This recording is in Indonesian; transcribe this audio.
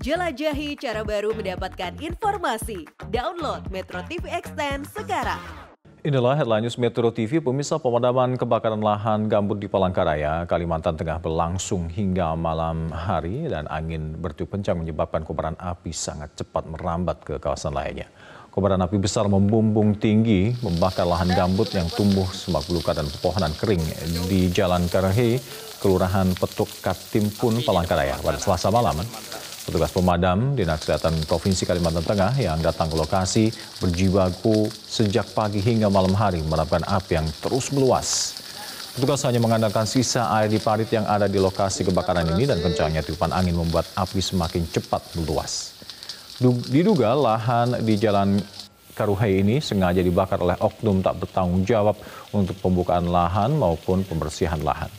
Jelajahi cara baru mendapatkan informasi. Download Metro TV Extend sekarang. Inilah headline news Metro TV, pemirsa pemadaman kebakaran lahan gambut di Palangkaraya, Kalimantan Tengah berlangsung hingga malam hari dan angin bertiup kencang menyebabkan kobaran api sangat cepat merambat ke kawasan lainnya. Kobaran api besar membumbung tinggi, membakar lahan gambut yang tumbuh semak belukar dan pepohonan kering di Jalan Karahe, Kelurahan Petuk Katimpun, Palangkaraya pada selasa malam. Petugas pemadam Dinas Kesehatan Provinsi Kalimantan Tengah yang datang ke lokasi berjibaku sejak pagi hingga malam hari memadamkan api yang terus meluas. Petugas hanya mengandalkan sisa air di parit yang ada di lokasi kebakaran ini dan kencangnya tiupan angin membuat api semakin cepat meluas. Diduga lahan di Jalan Karuhai ini sengaja dibakar oleh oknum tak bertanggung jawab untuk pembukaan lahan maupun pembersihan lahan.